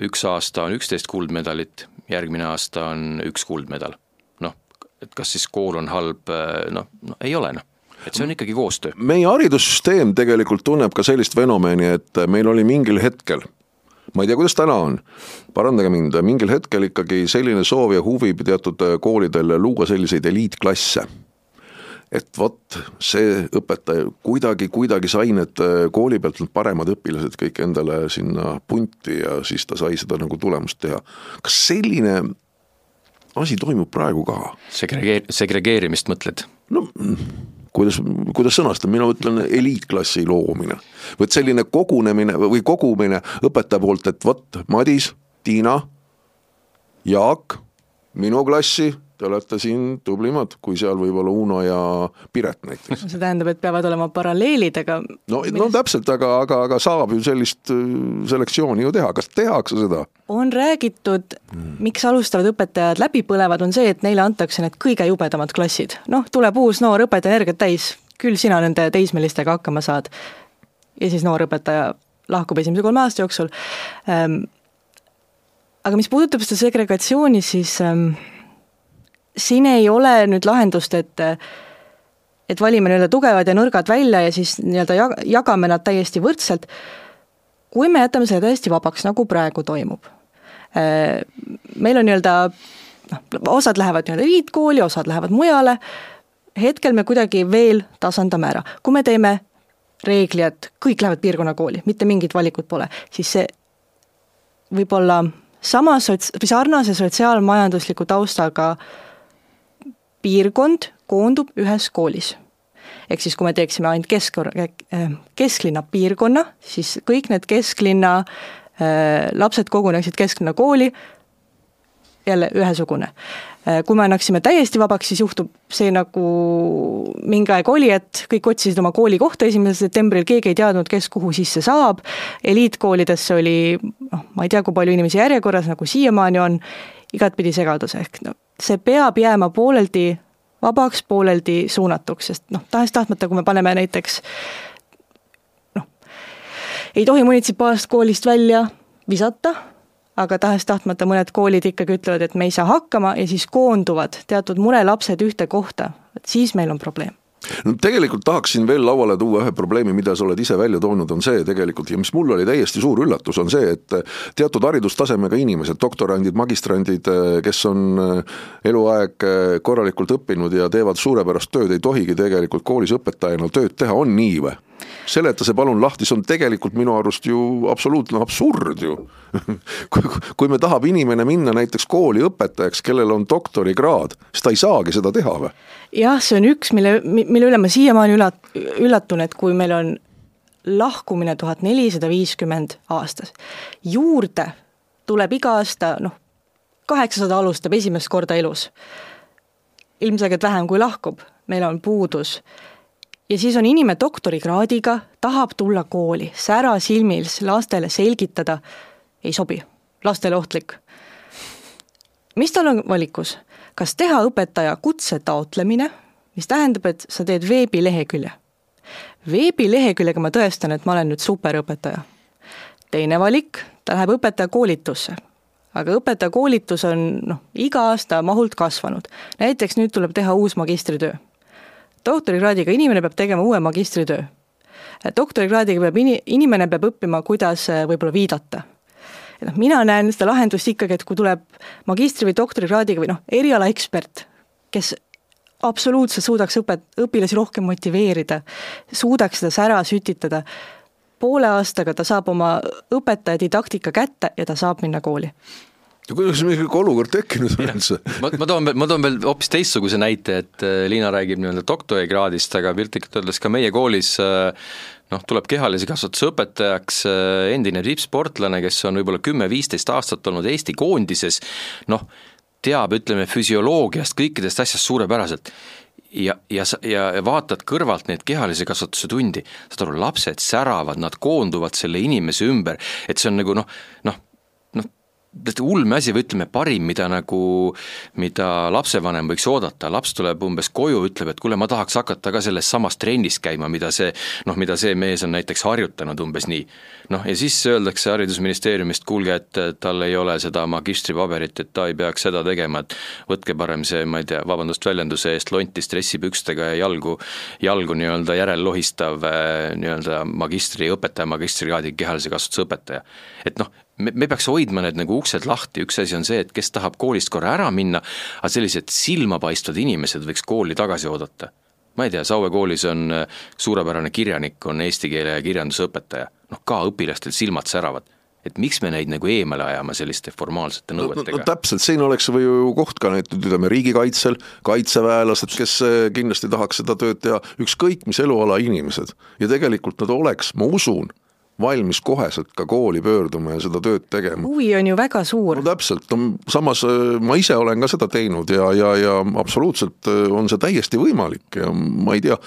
üks aasta on üksteist kuldmedalit, järgmine aasta on üks kuldmedal. noh, et kas siis kool on halb, äh, noh, no ei ole noh et see on ikkagi koostöö. meie haridussüsteem tegelikult tunneb ka sellist fenomeni, et meil oli mingil hetkel ma ei tea, kuidas täna on, parandage mind, mingil hetkel ikkagi selline soov ja huvi teatud koolidel luua selliseid eliitklasse et vot see õpetaja kuidagi, kuidagi sai need kooli pealt need paremad õpilased kõik endale sinna punti ja siis ta sai seda nagu tulemust teha. kas selline asi toimub praegu ka? Segregeer-, segregeerimist mõtled? no kuidas, kuidas sõnastada, mina ütlen eliitklassi loomine. vot selline kogunemine või kogumine õpetaja poolt, et vot Madis, Tiina, Jaak, minu klassi te olete siin tublimad, kui seal võib-olla Uno ja Piret näiteks. see tähendab, et peavad olema paralleelid, aga no millest..., no täpselt, aga, aga, aga saab ju sellist äh, selektsiooni ju teha, kas tehakse seda? on räägitud hmm., miks alustavad õpetajad läbi põlevad, on see, et neile antakse need kõige jubedamad klassid. noh, tuleb uus noor õpetaja energiat täis, küll sina nende teismelistega hakkama saad. ja siis noor õpetaja lahkub esimese kolme aasta jooksul ähm,. aga mis puudutab seda segregatsiooni, siis ähm, siin ei ole nüüd lahendust, et et valime nii-öelda tugevad ja nõrgad välja ja siis nii-öelda jag-, jagame nad täiesti võrdselt, kui me jätame selle täiesti vabaks, nagu praegu toimub, meil on nii-öelda noh, osad lähevad nii-öelda eliitkooli, osad lähevad mujale, hetkel me kuidagi veel tasandame ära, kui me teeme reegli, et kõik lähevad piirkonnakooli, mitte mingit valikut pole, siis see võib-olla sama sots-, või sarnase sotsiaalmajandusliku taustaga äh, piirkond koondub ühes koolis. ehk siis, kui me teeksime ainult kesk, äh, kesklinna piirkonna, siis kõik need kesklinna äh, lapsed koguneksid kesklinna kooli, jälle ühesugune. Äh, kui me annaksime täiesti vabaks, siis juhtub see, nagu mingi aeg oli, et kõik otsisid oma koolikohta esimesel septembril, keegi ei teadnud, kes kuhu sisse saab, eliitkoolidesse oli noh, ma ei tea, kui palju inimesi järjekorras, nagu siiamaani on, igatpidi segadus, ehk no see peab jääma pooleldi vabaks, pooleldi suunatuks, sest noh, tahes-tahtmata, kui me paneme näiteks noh, ei tohi munitsipaalsest koolist välja visata, aga tahes-tahtmata mõned koolid ikkagi ütlevad, et me ei saa hakkama ja siis koonduvad teatud murelapsed ühte kohta, et siis meil on probleem no tegelikult tahaksin veel lauale tuua ühe probleemi, mida sa oled ise välja toonud, on see tegelikult ja mis mul oli täiesti suur üllatus, on see, et teatud haridustasemega inimesed, doktorandid, magistrandid, kes on eluaeg korralikult õppinud ja teevad suurepärast tööd, ei tohigi tegelikult koolis õpetajana tööd teha, on nii või? Seleta see palun lahti, see on tegelikult minu arust ju absoluutne absurd ju kui, kui me tahab inimene minna näiteks kooli õpetajaks, kellel on doktorikraad, siis ta ei saagi seda teha või? jah, see on üks, mille, mille üle ma siiamaani üllat-, üllatun, et kui meil on lahkumine tuhat nelisada viiskümmend aastas, juurde tuleb iga aasta noh, kaheksasada alustab esimest korda elus. ilmselgelt vähem kui lahkub, meil on puudus ja siis on inimene doktorikraadiga, tahab tulla kooli, sära silmis lastele selgitada, ei sobi, lastele ohtlik. mis tal on valikus? kas teha õpetaja kutse taotlemine, mis tähendab, et sa teed veebilehekülje. veebileheküljega ma tõestan, et ma olen nüüd superõpetaja. teine valik, ta läheb õpetajakoolitusse aga õpetajakoolitus on noh, iga aasta mahult kasvanud. näiteks nüüd tuleb teha uus magistritöö doktorikraadiga inimene peab tegema uue magistritöö. doktorikraadiga peab ini-, inimene peab õppima, kuidas äh, võib-olla viidata. et noh, mina näen seda lahendust ikkagi, et kui tuleb magistri- või doktorikraadiga või noh, erialaekspert, kes absoluutselt suudaks õpet-, õpilasi rohkem motiveerida, suudaks seda sära sütitada, poole aastaga ta saab oma õpetaja didaktika kätte ja ta saab minna kooli kuidas mingi olukord tekkinud on üldse? ma, ma toon veel, ma toon veel hoopis teistsuguse näite, et äh, Liina räägib nii-öelda doktorikraadist, aga piltlikult öeldes ka meie koolis äh, noh, tuleb kehalise kasvatuse õpetajaks äh, endine tippsportlane, kes on võib-olla kümme-viisteist aastat olnud Eesti koondises, noh, teab, ütleme, füsioloogiast, kõikidest asjast suurepäraselt ja, ja sa, ja vaatad kõrvalt neid kehalise kasvatuse tundi, saad aru, lapsed säravad, nad koonduvad selle inimese ümber, et see on nagu noh, noh, ulme asi või ütleme, parim, mida nagu, mida lapsevanem võiks oodata, laps tuleb umbes koju, ütleb, et kuule, ma tahaks hakata ka selles samas trennis käima, mida see noh, mida see mees on näiteks harjutanud, umbes nii. noh, ja siis öeldakse Haridusministeeriumist, kuulge, et tal ei ole seda magistripaberit, et ta ei peaks seda tegema, et võtke parem see, ma ei tea, vabandust väljenduse eest, lonti stressipükstega ja jalgu, jalgu nii-öelda järel lohistav eh, nii-öelda magistriõpetaja, magistrikraadiga kehalise kasvatuse õpetaja. et noh, me, me peaks hoidma need nagu uksed lahti, üks asi on see, et kes tahab koolist korra ära minna, aga sellised silmapaistvad inimesed võiks kooli tagasi oodata. ma ei tea, Saue koolis on äh, suurepärane kirjanik, on eesti keele ja kirjanduse õpetaja, noh ka õpilastel silmad säravad et miks me neid nagu eemale ajame selliste formaalsete nõuetega no,? No, täpselt, siin oleks või ju koht ka need, ütleme, riigikaitsel, kaitseväelased, kes äh, kindlasti tahaks seda tööd teha, ükskõik mis eluala inimesed. ja tegelikult nad oleks, ma usun, valmis koheselt ka kooli pöörduma ja seda tööd tegema. huvi on ju väga suur. no täpselt, no samas äh, ma ise olen ka seda teinud ja, ja, ja absoluutselt äh, on see täiesti võimalik ja ma ei tea,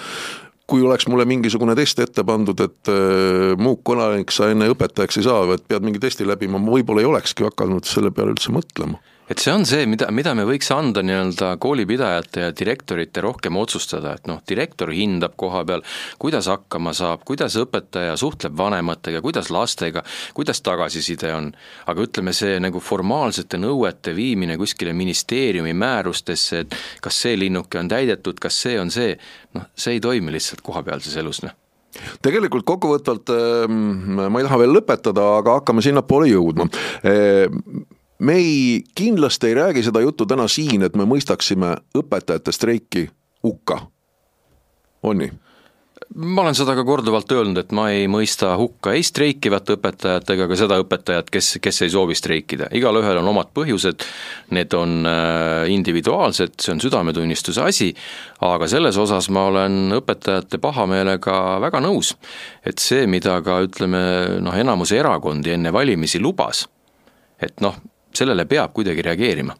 kui oleks mulle mingisugune test ette pandud, et äh, muukkodanik sa enne õpetajaks ei saa, et pead mingi testi läbima, ma võib-olla ei olekski hakanud selle peale üldse mõtlema et see on see, mida, mida me võiks anda nii-öelda koolipidajate ja direktorite rohkem otsustada, et noh, direktor hindab koha peal, kuidas hakkama saab, kuidas õpetaja suhtleb vanematega, kuidas lastega, kuidas tagasiside on, aga ütleme, see nagu formaalsete nõuete viimine kuskile ministeeriumi määrustesse, et kas see linnuke on täidetud, kas see on see, noh, see ei toimi lihtsalt kohapealses elus, noh. Tegelikult kokkuvõtvalt ehm, ma ei taha veel lõpetada, aga hakkame sinnapoole jõudma. Ehm, me ei, kindlasti ei räägi seda juttu täna siin, et me mõistaksime õpetajate streiki hukka. on nii? ma olen seda ka korduvalt öelnud, et ma ei mõista hukka ei streikivat õpetajat ega ka seda õpetajat, kes, kes ei soovi streikida, igalühel on omad põhjused, need on äh, individuaalsed, see on südametunnistuse asi, aga selles osas ma olen õpetajate pahameelega väga nõus. et see, mida ka ütleme noh, enamus erakondi enne valimisi lubas, et noh, sellele peab kuidagi reageerima.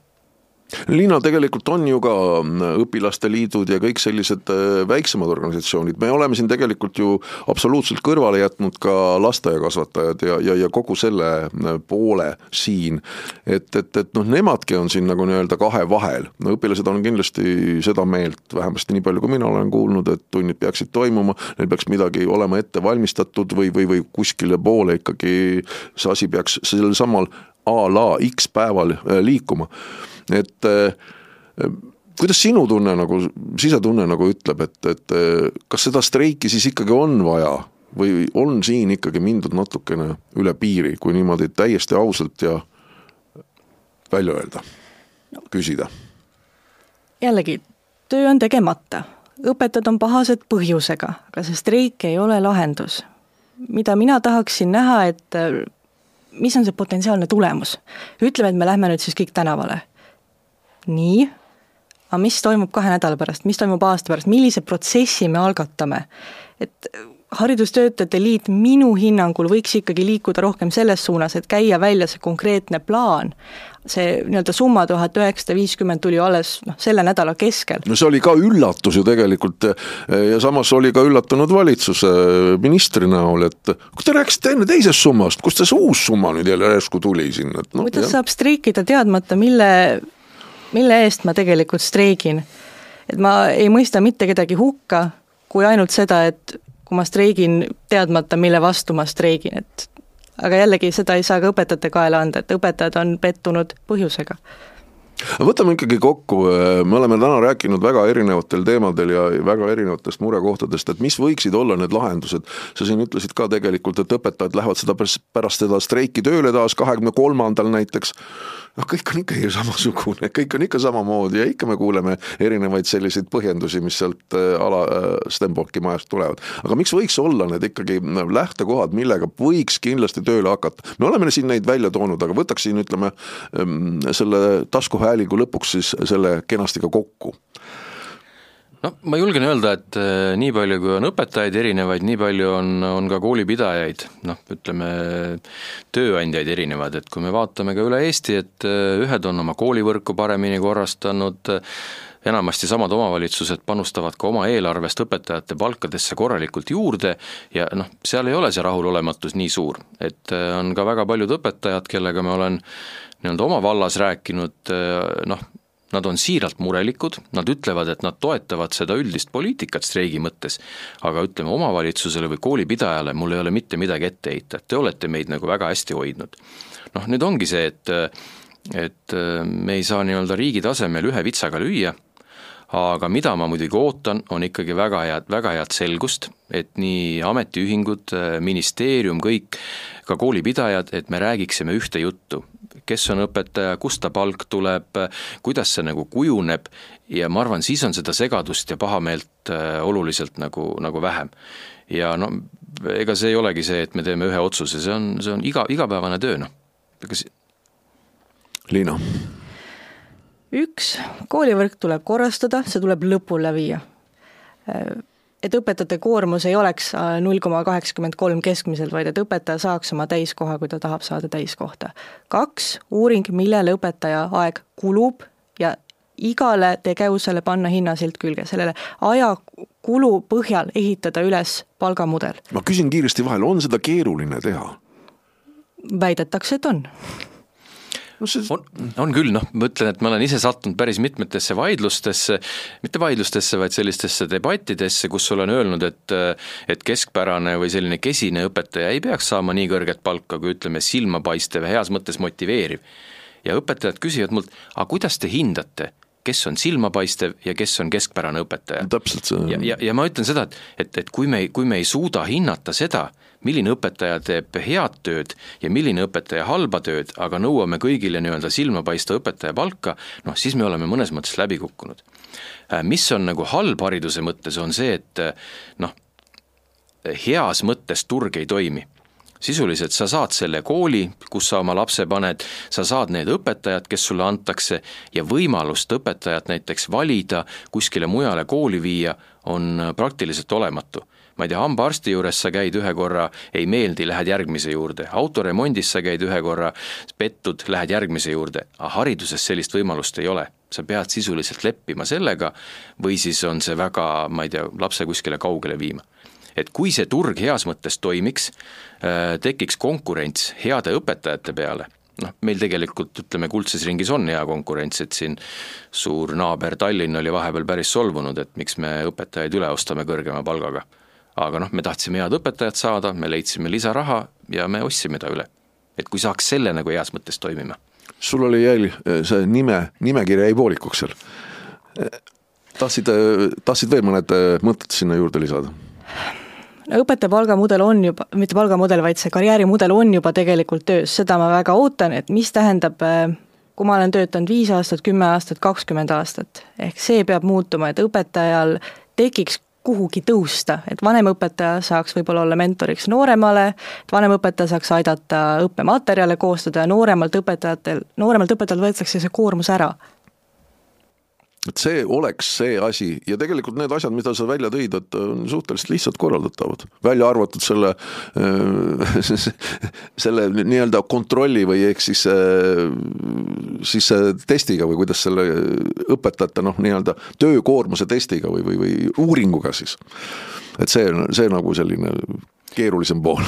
Liina, tegelikult on ju ka mm, õpilaste liidud ja kõik sellised äh, väiksemad organisatsioonid, me oleme siin tegelikult ju absoluutselt kõrvale jätnud ka lasteaiakasvatajad ja, ja, ja kogu selle äh, poole siin. et, et, et noh, nemadki on siin nagu nii-öelda kahe vahel, no õpilased on kindlasti seda meelt, vähemasti nii palju, kui mina olen kuulnud, et tunnid peaksid toimuma, neil peaks midagi olema ette valmistatud või, või, või kuskile poole ikkagi see asi peaks sellel samal a la X päeval äh, liikuma, et äh, kuidas sinu tunne nagu, sisetunne nagu ütleb, et, et äh, kas seda streiki siis ikkagi on vaja või on siin ikkagi mindud natukene üle piiri, kui niimoodi täiesti ausalt ja välja öelda, küsida? jällegi, töö on tegemata, õpetajad on pahased põhjusega, aga see streik ei ole lahendus. mida mina tahaksin näha, et mis on see potentsiaalne tulemus? ütleme, et me lähme nüüd siis kõik tänavale. nii, aga mis toimub kahe nädala pärast, mis toimub aasta pärast, millise protsessi me algatame? et haridustöötajate liit minu hinnangul võiks ikkagi liikuda rohkem selles suunas, et käia välja see konkreetne plaan, see nii-öelda summa tuhat üheksasada viiskümmend tuli alles noh, selle nädala keskel. no see oli ka üllatus ju tegelikult ja samas oli ka üllatunud valitsuse ministri näol, et kui te rääkisite enne teisest summast, kust see uus summa nüüd jälle järsku tuli siin, et noh. kuidas saab streikida teadmata, mille, mille eest ma tegelikult streigin? et ma ei mõista mitte kedagi hukka, kui ainult seda, et kui ma streigin teadmata, mille vastu ma streigin, et aga jällegi, seda ei saa ka õpetajate kaela anda, et õpetajad on pettunud põhjusega võtame ikkagi kokku, me oleme täna rääkinud väga erinevatel teemadel ja väga erinevatest murekohtadest, et mis võiksid olla need lahendused. sa siin ütlesid ka tegelikult, et õpetajad lähevad seda pärast seda streiki tööle taas, kahekümne kolmandal näiteks noh, kõik on ikka ju samasugune, kõik on ikka samamoodi ja ikka me kuuleme erinevaid selliseid põhjendusi, mis sealt äh, ala äh, Stenbocki majast tulevad. aga miks võiks olla need ikkagi äh, lähtekohad, millega võiks kindlasti tööle hakata? me oleme siin neid välja toonud, aga võtaks siin ütleme ähm, selle taskuhäälingu lõpuks siis selle kenasti ka kokku? No ma julgen öelda, et äh, nii palju, kui on õpetajaid erinevaid, nii palju on, on ka koolipidajaid, noh, ütleme, tööandjaid erinevad, et kui me vaatame ka üle Eesti, et äh, ühed on oma koolivõrku paremini korrastanud, enamasti samad omavalitsused panustavad ka oma eelarvest õpetajate palkadesse korralikult juurde ja noh, seal ei ole see rahulolematus nii suur, et äh, on ka väga paljud õpetajad, kellega ma olen nii-öelda oma vallas rääkinud, noh, Nad on siiralt murelikud, nad ütlevad, et nad toetavad seda üldist poliitikat streigi mõttes, aga ütleme, omavalitsusele või koolipidajale mul ei ole mitte midagi ette heita, et te olete meid nagu väga hästi hoidnud. noh, nüüd ongi see, et et me ei saa nii-öelda riigi tasemel ühe vitsaga lüüa, aga mida ma muidugi ootan, on ikkagi väga head, väga head selgust, et nii ametiühingud, ministeerium, kõik, ka koolipidajad, et me räägiksime ühte juttu kes on õpetaja, kust ta palk tuleb, kuidas see nagu kujuneb ja ma arvan, siis on seda segadust ja pahameelt äh, oluliselt nagu, nagu vähem. ja no ega see ei olegi see, et me teeme ühe otsuse, see on, see on iga, igapäevane töö, noh. ega see Liina? üks, koolivõrk tuleb korrastada, see tuleb lõpule viia. Et õpetajate koormus ei oleks äh, null koma kaheksakümmend kolm keskmiselt, vaid et õpetaja saaks oma täiskoha, kui ta tahab saada täiskohta. kaks, uuring, millele õpetaja aeg kulub ja igale tegevusele panna hinnasilt külge, sellele ajakulu põhjal ehitada üles palgamudel. ma küsin kiiresti vahele, on seda keeruline teha? väidetakse, et on no see on, on küll, noh, ma ütlen, et ma olen ise sattunud päris mitmetesse vaidlustesse, mitte vaidlustesse, vaid sellistesse debattidesse, kus olen öelnud, et et keskpärane või selline kesine õpetaja ei peaks saama nii kõrget palka, kui ütleme, silmapaistev, heas mõttes motiveeriv. ja õpetajad küsivad mult, aga kuidas te hindate, kes on silmapaistev ja kes on keskpärane õpetaja. täpselt see. ja, ja, ja ma ütlen seda, et, et, et kui me, kui me ei suuda hinnata seda, milline õpetaja teeb head tööd ja milline õpetaja halba tööd, aga nõuame kõigile nii-öelda silmapaistva õpetaja palka, noh siis me oleme mõnes mõttes läbi kukkunud. Äh, mis on nagu halb hariduse mõttes, on see, et äh, noh, heas mõttes turg ei toimi sisuliselt sa saad selle kooli, kus sa oma lapse paned, sa saad need õpetajad, kes sulle antakse ja võimalust õpetajat näiteks valida, kuskile mujale kooli viia, on praktiliselt olematu. Ma ei tea, hambaarsti juures sa käid ühe korra, ei meeldi, lähed järgmise juurde, autoremondis sa käid ühe korra, pettud, lähed järgmise juurde, aga hariduses sellist võimalust ei ole. sa pead sisuliselt leppima sellega või siis on see väga, ma ei tea, lapse kuskile kaugele viima et kui see turg heas mõttes toimiks, äh, tekiks konkurents heade õpetajate peale, noh, meil tegelikult ütleme, kuldses ringis on hea konkurents, et siin suur naaber Tallinn oli vahepeal päris solvunud, et miks me õpetajaid üle ostame kõrgema palgaga aga noh, me tahtsime head õpetajat saada, me leidsime lisaraha ja me ostsime ta üle. et kui saaks selle nagu heas mõttes toimima. sul oli jäi see nime, nimekiri jäi poolikuks seal. tahtsid, tahtsid veel mõned mõtted sinna juurde lisada? No õpetaja palgamudel on juba, mitte palgamudel, vaid see karjäärimudel on juba tegelikult töös, seda ma väga ootan, et mis tähendab kui ma olen töötanud viis aastat, kümme aastat, kakskümmend aastat, ehk see peab muutuma, et õpetajal tekiks kuhugi tõusta, et vanemõpetaja saaks võib-olla olla mentoriks nooremale, et vanemõpetaja saaks aidata õppematerjale koostada ja nooremalt õpetajatel, nooremalt õpetajalt võetakse see koormus ära et see oleks see asi ja tegelikult need asjad, mida sa välja tõid, et on suhteliselt lihtsalt korraldatavad, välja arvatud selle selle nii-öelda kontrolli või ehk siis, siis testiga või kuidas selle õpetajate noh, nii-öelda töökoormuse testiga või, või, või uuringuga siis. et see, see nagu selline keerulisem pool.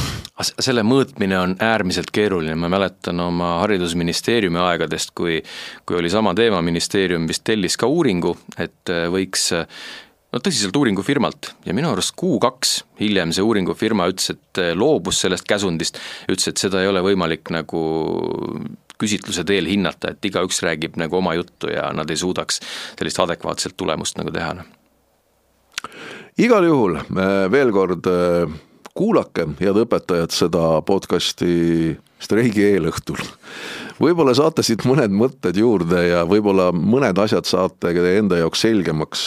selle mõõtmine on äärmiselt keeruline, ma mäletan oma Haridusministeeriumi aegadest, kui kui oli sama teema, ministeerium vist tellis ka uuringu, et äh, võiks no tõsiselt uuringufirmalt ja minu arust kuu-kaks hiljem see uuringufirma ütles, et äh, loobus sellest käsundist, ütles, et seda ei ole võimalik nagu küsitluse teel hinnata, et igaüks räägib nagu oma juttu ja nad ei suudaks sellist adekvaatset tulemust nagu teha. Noh. igal juhul äh, veel kord kuulake, head õpetajad, seda podcasti streigi eelõhtul võib-olla saate siit mõned mõtted juurde ja võib-olla mõned asjad saate enda jaoks selgemaks.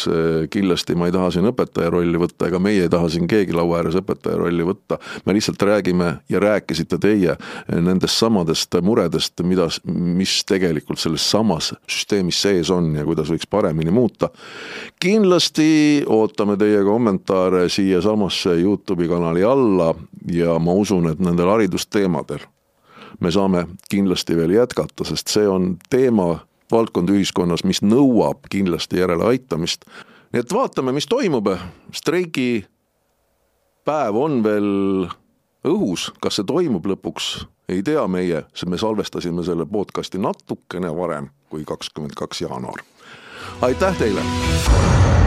kindlasti ma ei taha siin õpetaja rolli võtta, ega meie ei taha siin keegi laua ääres õpetaja rolli võtta. me lihtsalt räägime ja rääkisite teie nendest samadest muredest, mida, mis tegelikult selles samas süsteemis sees on ja kuidas võiks paremini muuta. kindlasti ootame teie kommentaare siiasamasse Youtube'i kanali alla ja ma usun, et nendel haridusteemadel me saame kindlasti veel jätkata, sest see on teema, valdkond ühiskonnas, mis nõuab kindlasti järeleaitamist. nii et vaatame, mis toimub, streigi päev on veel õhus, kas see toimub lõpuks, ei tea meie, sest me salvestasime selle podcast'i natukene varem kui kakskümmend kaks jaanuar. aitäh teile!